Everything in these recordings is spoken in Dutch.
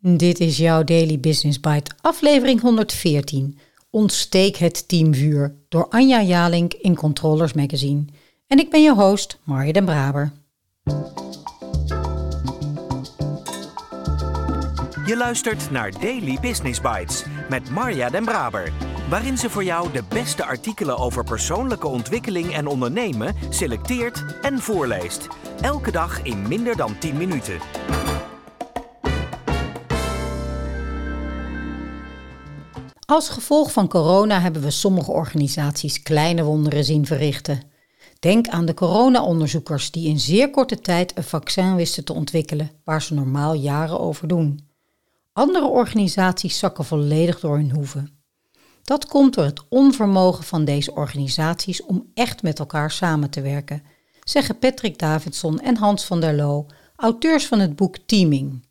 Dit is jouw Daily Business Bite, aflevering 114. Ontsteek het teamvuur door Anja Jalink in Controllers Magazine. En ik ben je host, Marja den Braber. Je luistert naar Daily Business Bites met Marja den Braber, waarin ze voor jou de beste artikelen over persoonlijke ontwikkeling en ondernemen selecteert en voorleest. Elke dag in minder dan 10 minuten. Als gevolg van corona hebben we sommige organisaties kleine wonderen zien verrichten. Denk aan de corona-onderzoekers die in zeer korte tijd een vaccin wisten te ontwikkelen, waar ze normaal jaren over doen. Andere organisaties zakken volledig door hun hoeven. Dat komt door het onvermogen van deze organisaties om echt met elkaar samen te werken, zeggen Patrick Davidson en Hans van der Loo, auteurs van het boek Teaming.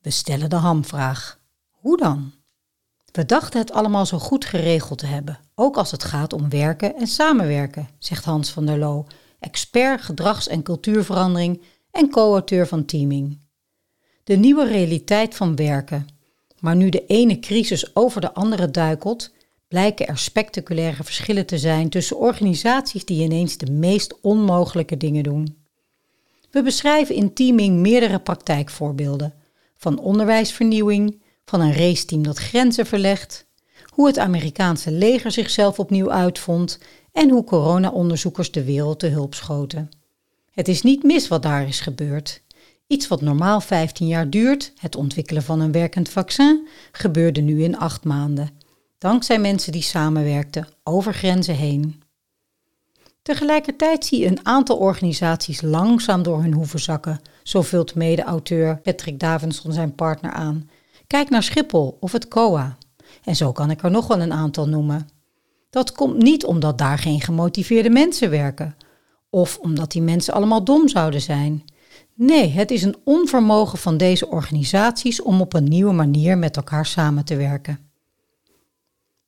We stellen de hamvraag: hoe dan? We dachten het allemaal zo goed geregeld te hebben, ook als het gaat om werken en samenwerken, zegt Hans van der Loo, expert gedrags- en cultuurverandering en co-auteur van Teaming. De nieuwe realiteit van werken. Maar nu de ene crisis over de andere duikelt, blijken er spectaculaire verschillen te zijn tussen organisaties die ineens de meest onmogelijke dingen doen. We beschrijven in Teaming meerdere praktijkvoorbeelden, van onderwijsvernieuwing, van een raceteam dat grenzen verlegt, hoe het Amerikaanse leger zichzelf opnieuw uitvond en hoe corona-onderzoekers de wereld te hulp schoten. Het is niet mis wat daar is gebeurd. Iets wat normaal 15 jaar duurt, het ontwikkelen van een werkend vaccin, gebeurde nu in acht maanden. Dankzij mensen die samenwerkten over grenzen heen. Tegelijkertijd zie je een aantal organisaties langzaam door hun hoeven zakken, zo vult mede-auteur Patrick Davidson zijn partner aan. Kijk naar Schiphol of het COA. En zo kan ik er nog wel een aantal noemen. Dat komt niet omdat daar geen gemotiveerde mensen werken, of omdat die mensen allemaal dom zouden zijn. Nee, het is een onvermogen van deze organisaties om op een nieuwe manier met elkaar samen te werken.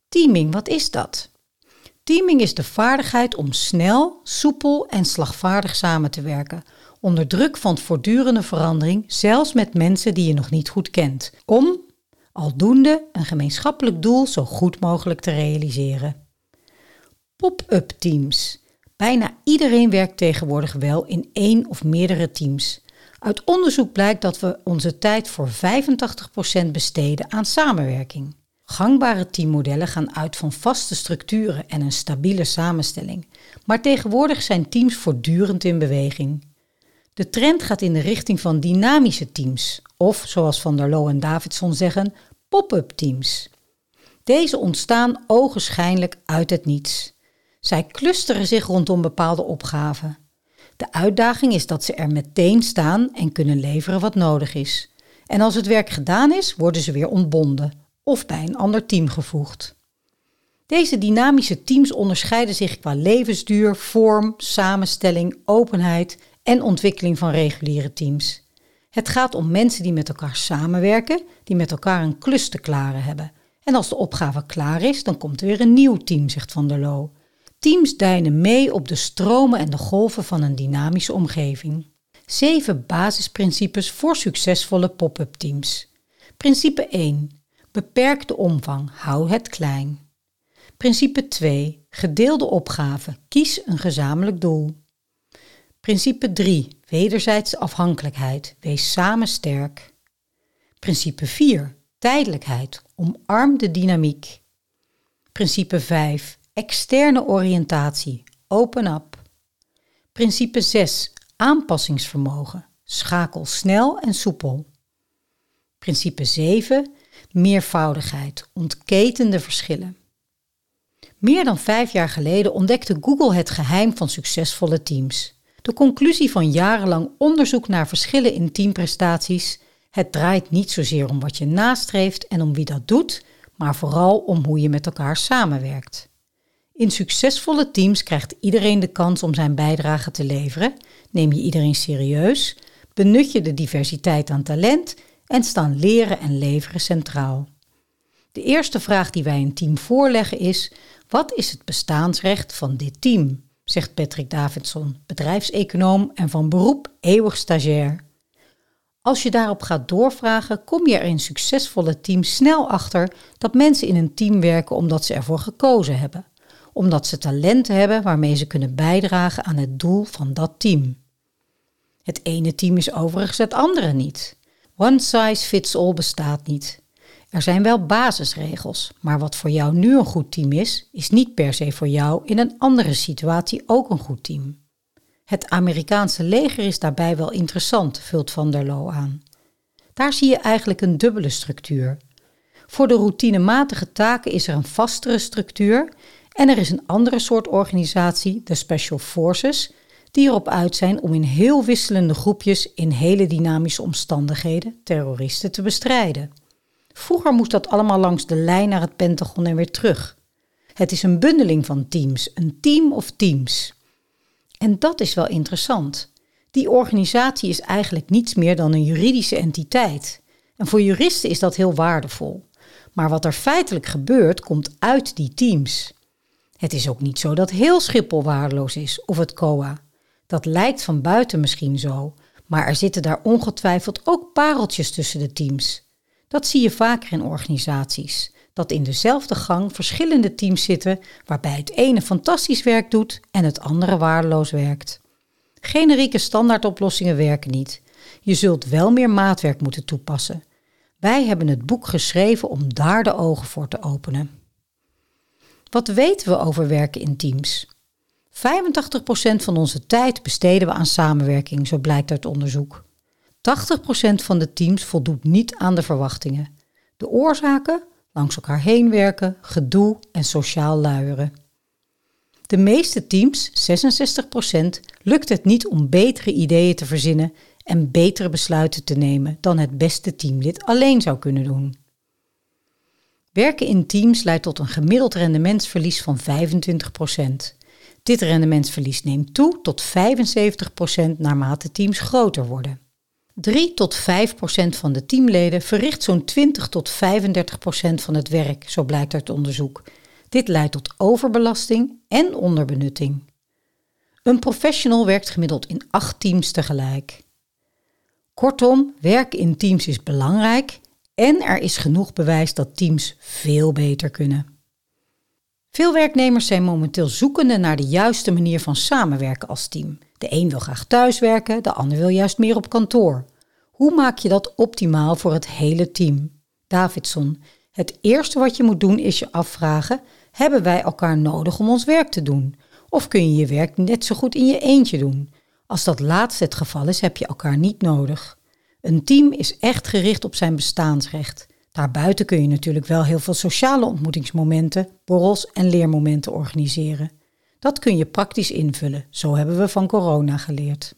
Teaming, wat is dat? Teaming is de vaardigheid om snel, soepel en slagvaardig samen te werken, onder druk van voortdurende verandering, zelfs met mensen die je nog niet goed kent, om aldoende een gemeenschappelijk doel zo goed mogelijk te realiseren. Pop-up teams. Bijna iedereen werkt tegenwoordig wel in één of meerdere teams. Uit onderzoek blijkt dat we onze tijd voor 85% besteden aan samenwerking. Gangbare teammodellen gaan uit van vaste structuren en een stabiele samenstelling, maar tegenwoordig zijn teams voortdurend in beweging. De trend gaat in de richting van dynamische teams, of zoals Van der Loo en Davidson zeggen, pop-up teams. Deze ontstaan ogenschijnlijk uit het niets. Zij clusteren zich rondom bepaalde opgaven. De uitdaging is dat ze er meteen staan en kunnen leveren wat nodig is. En als het werk gedaan is, worden ze weer ontbonden of bij een ander team gevoegd. Deze dynamische teams onderscheiden zich qua levensduur, vorm, samenstelling, openheid en ontwikkeling van reguliere teams. Het gaat om mensen die met elkaar samenwerken, die met elkaar een klus te klaren hebben. En als de opgave klaar is, dan komt er weer een nieuw team, zegt Van der Loo. Teams deinen mee op de stromen en de golven van een dynamische omgeving. Zeven basisprincipes voor succesvolle pop-up teams. Principe 1. Beperk de omvang, hou het klein. Principe 2. Gedeelde opgave, kies een gezamenlijk doel. Principe 3. Wederzijdse afhankelijkheid, wees samen sterk. Principe 4. Tijdelijkheid, omarm de dynamiek. Principe 5. Externe oriëntatie, open up. Principe 6. Aanpassingsvermogen, schakel snel en soepel. Principe 7. Meervoudigheid, ontketen de verschillen. Meer dan vijf jaar geleden ontdekte Google het geheim van succesvolle teams. De conclusie van jarenlang onderzoek naar verschillen in teamprestaties: het draait niet zozeer om wat je nastreeft en om wie dat doet, maar vooral om hoe je met elkaar samenwerkt. In succesvolle teams krijgt iedereen de kans om zijn bijdrage te leveren, neem je iedereen serieus, benut je de diversiteit aan talent en staan leren en leveren centraal. De eerste vraag die wij een team voorleggen is: wat is het bestaansrecht van dit team? Zegt Patrick Davidson, bedrijfseconoom en van beroep eeuwig stagiair. Als je daarop gaat doorvragen, kom je er in succesvolle teams snel achter dat mensen in een team werken omdat ze ervoor gekozen hebben, omdat ze talenten hebben waarmee ze kunnen bijdragen aan het doel van dat team. Het ene team is overigens het andere niet. One size fits all bestaat niet. Er zijn wel basisregels, maar wat voor jou nu een goed team is, is niet per se voor jou in een andere situatie ook een goed team. Het Amerikaanse leger is daarbij wel interessant, vult Van der Loo aan. Daar zie je eigenlijk een dubbele structuur. Voor de routinematige taken is er een vastere structuur en er is een andere soort organisatie, de Special Forces, die erop uit zijn om in heel wisselende groepjes in hele dynamische omstandigheden terroristen te bestrijden. Vroeger moest dat allemaal langs de lijn naar het Pentagon en weer terug. Het is een bundeling van teams, een team of teams. En dat is wel interessant. Die organisatie is eigenlijk niets meer dan een juridische entiteit. En voor juristen is dat heel waardevol. Maar wat er feitelijk gebeurt, komt uit die teams. Het is ook niet zo dat heel Schiphol waardeloos is, of het COA. Dat lijkt van buiten misschien zo, maar er zitten daar ongetwijfeld ook pareltjes tussen de teams. Dat zie je vaker in organisaties dat in dezelfde gang verschillende teams zitten waarbij het ene fantastisch werk doet en het andere waardeloos werkt. Generieke standaardoplossingen werken niet. Je zult wel meer maatwerk moeten toepassen. Wij hebben het boek geschreven om daar de ogen voor te openen. Wat weten we over werken in teams? 85% van onze tijd besteden we aan samenwerking, zo blijkt uit onderzoek. 80% van de teams voldoet niet aan de verwachtingen. De oorzaken? langs elkaar heen werken, gedoe en sociaal luieren. De meeste teams, 66%, lukt het niet om betere ideeën te verzinnen en betere besluiten te nemen dan het beste teamlid alleen zou kunnen doen. Werken in teams leidt tot een gemiddeld rendementsverlies van 25%. Dit rendementsverlies neemt toe tot 75% naarmate teams groter worden. 3 tot 5 procent van de teamleden verricht zo'n 20 tot 35 procent van het werk, zo blijkt uit onderzoek. Dit leidt tot overbelasting en onderbenutting. Een professional werkt gemiddeld in 8 teams tegelijk. Kortom, werken in teams is belangrijk en er is genoeg bewijs dat teams veel beter kunnen. Veel werknemers zijn momenteel zoekende naar de juiste manier van samenwerken als team. De een wil graag thuiswerken, de ander wil juist meer op kantoor. Hoe maak je dat optimaal voor het hele team? Davidson, het eerste wat je moet doen is je afvragen: hebben wij elkaar nodig om ons werk te doen? Of kun je je werk net zo goed in je eentje doen? Als dat laatste het geval is, heb je elkaar niet nodig. Een team is echt gericht op zijn bestaansrecht. Daarbuiten kun je natuurlijk wel heel veel sociale ontmoetingsmomenten, borrels en leermomenten organiseren. Dat kun je praktisch invullen, zo hebben we van corona geleerd.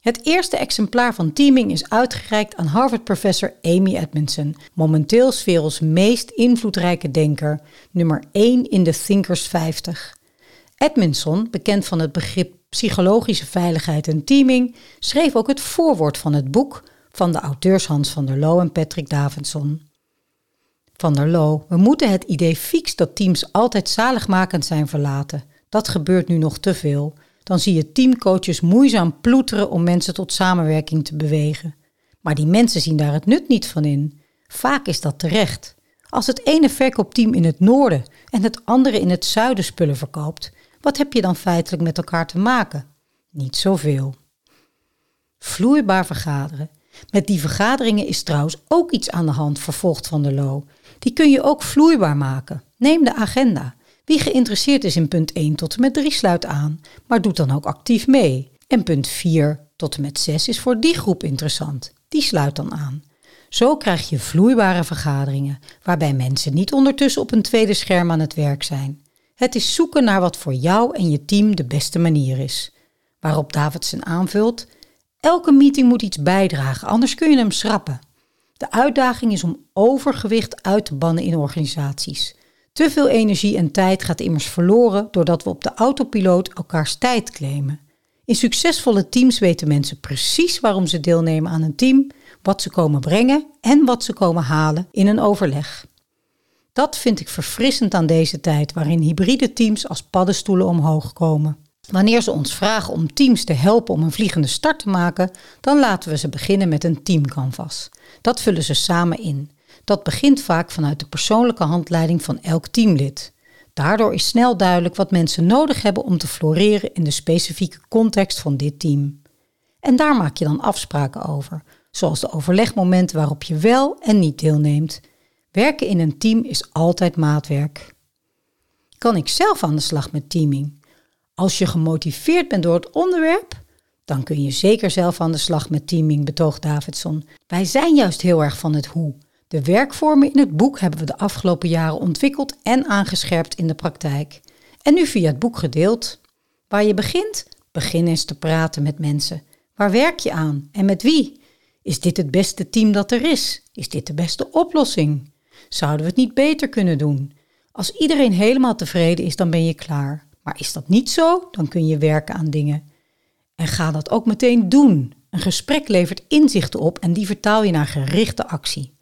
Het eerste exemplaar van Teaming is uitgereikt aan Harvard-professor Amy Edmondson, momenteel werelds meest invloedrijke denker, nummer 1 in de Thinkers 50. Edmondson, bekend van het begrip psychologische veiligheid en teaming, schreef ook het voorwoord van het boek van de auteurs Hans van der Loo en Patrick Davidson. Van der Loo, we moeten het idee fix dat teams altijd zaligmakend zijn verlaten. Dat gebeurt nu nog te veel. Dan zie je teamcoaches moeizaam ploeteren om mensen tot samenwerking te bewegen. Maar die mensen zien daar het nut niet van in. Vaak is dat terecht. Als het ene verkoopteam in het noorden en het andere in het zuiden spullen verkoopt, wat heb je dan feitelijk met elkaar te maken? Niet zoveel. Vloeibaar vergaderen. Met die vergaderingen is trouwens ook iets aan de hand, vervolgt Van der Loo. Die kun je ook vloeibaar maken. Neem de agenda. Wie geïnteresseerd is in punt 1 tot en met 3 sluit aan, maar doet dan ook actief mee. En punt 4 tot en met 6 is voor die groep interessant. Die sluit dan aan. Zo krijg je vloeibare vergaderingen, waarbij mensen niet ondertussen op een tweede scherm aan het werk zijn. Het is zoeken naar wat voor jou en je team de beste manier is. Waarop Davidson aanvult: Elke meeting moet iets bijdragen, anders kun je hem schrappen. De uitdaging is om overgewicht uit te bannen in organisaties. Te veel energie en tijd gaat immers verloren doordat we op de autopiloot elkaars tijd claimen. In succesvolle teams weten mensen precies waarom ze deelnemen aan een team, wat ze komen brengen en wat ze komen halen in een overleg. Dat vind ik verfrissend aan deze tijd waarin hybride teams als paddenstoelen omhoog komen. Wanneer ze ons vragen om teams te helpen om een vliegende start te maken, dan laten we ze beginnen met een teamcanvas. Dat vullen ze samen in. Dat begint vaak vanuit de persoonlijke handleiding van elk teamlid. Daardoor is snel duidelijk wat mensen nodig hebben om te floreren in de specifieke context van dit team. En daar maak je dan afspraken over, zoals de overlegmomenten waarop je wel en niet deelneemt. Werken in een team is altijd maatwerk. Kan ik zelf aan de slag met teaming? Als je gemotiveerd bent door het onderwerp, dan kun je zeker zelf aan de slag met teaming, betoogt Davidson. Wij zijn juist heel erg van het hoe. De werkvormen in het boek hebben we de afgelopen jaren ontwikkeld en aangescherpt in de praktijk. En nu via het boek gedeeld. Waar je begint, begin eens te praten met mensen. Waar werk je aan en met wie? Is dit het beste team dat er is? Is dit de beste oplossing? Zouden we het niet beter kunnen doen? Als iedereen helemaal tevreden is, dan ben je klaar. Maar is dat niet zo, dan kun je werken aan dingen. En ga dat ook meteen doen. Een gesprek levert inzichten op en die vertaal je naar gerichte actie.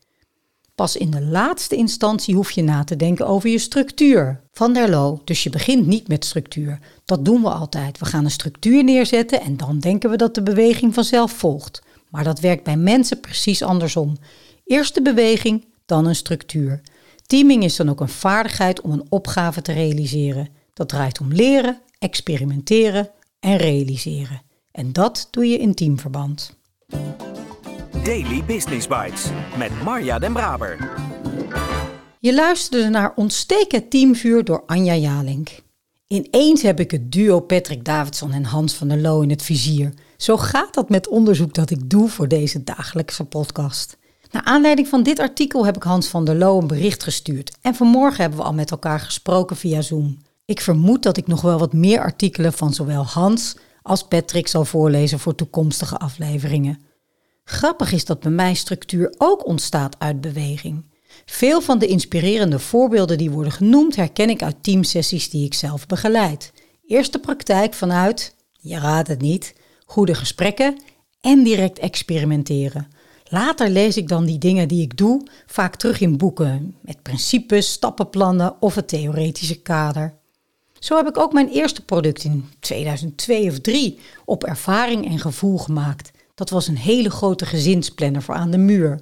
Pas in de laatste instantie hoef je na te denken over je structuur. Van der Loo, dus je begint niet met structuur. Dat doen we altijd. We gaan een structuur neerzetten en dan denken we dat de beweging vanzelf volgt. Maar dat werkt bij mensen precies andersom. Eerst de beweging, dan een structuur. Teaming is dan ook een vaardigheid om een opgave te realiseren. Dat draait om leren, experimenteren en realiseren. En dat doe je in teamverband. Daily Business Bites met Marja Den Braber. Je luisterde naar Ontsteken Teamvuur door Anja Jalink. Ineens heb ik het duo Patrick Davidson en Hans van der Loo in het vizier. Zo gaat dat met onderzoek dat ik doe voor deze dagelijkse podcast. Naar aanleiding van dit artikel heb ik Hans van der Loo een bericht gestuurd. En vanmorgen hebben we al met elkaar gesproken via Zoom. Ik vermoed dat ik nog wel wat meer artikelen van zowel Hans als Patrick zal voorlezen voor toekomstige afleveringen. Grappig is dat bij mij structuur ook ontstaat uit beweging. Veel van de inspirerende voorbeelden die worden genoemd herken ik uit teamsessies die ik zelf begeleid. Eerst de praktijk vanuit, je raadt het niet, goede gesprekken en direct experimenteren. Later lees ik dan die dingen die ik doe vaak terug in boeken met principes, stappenplannen of het theoretische kader. Zo heb ik ook mijn eerste product in 2002 of 3 op ervaring en gevoel gemaakt. Dat was een hele grote gezinsplanner voor aan de muur.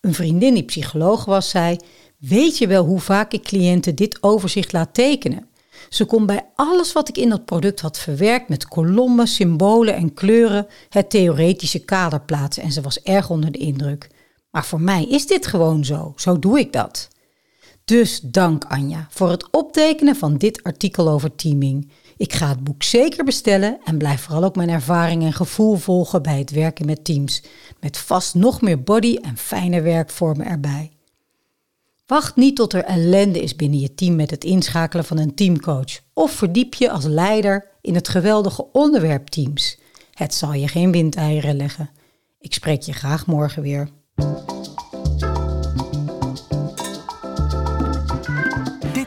Een vriendin die psycholoog was, zei: Weet je wel hoe vaak ik cliënten dit overzicht laat tekenen? Ze kon bij alles wat ik in dat product had verwerkt met kolommen, symbolen en kleuren het theoretische kader plaatsen en ze was erg onder de indruk. Maar voor mij is dit gewoon zo, zo doe ik dat. Dus dank Anja voor het optekenen van dit artikel over teaming. Ik ga het boek zeker bestellen en blijf vooral ook mijn ervaring en gevoel volgen bij het werken met teams, met vast nog meer body en fijne werkvormen erbij. Wacht niet tot er ellende is binnen je team met het inschakelen van een teamcoach of verdiep je als leider in het geweldige onderwerp teams. Het zal je geen windeieren leggen. Ik spreek je graag morgen weer.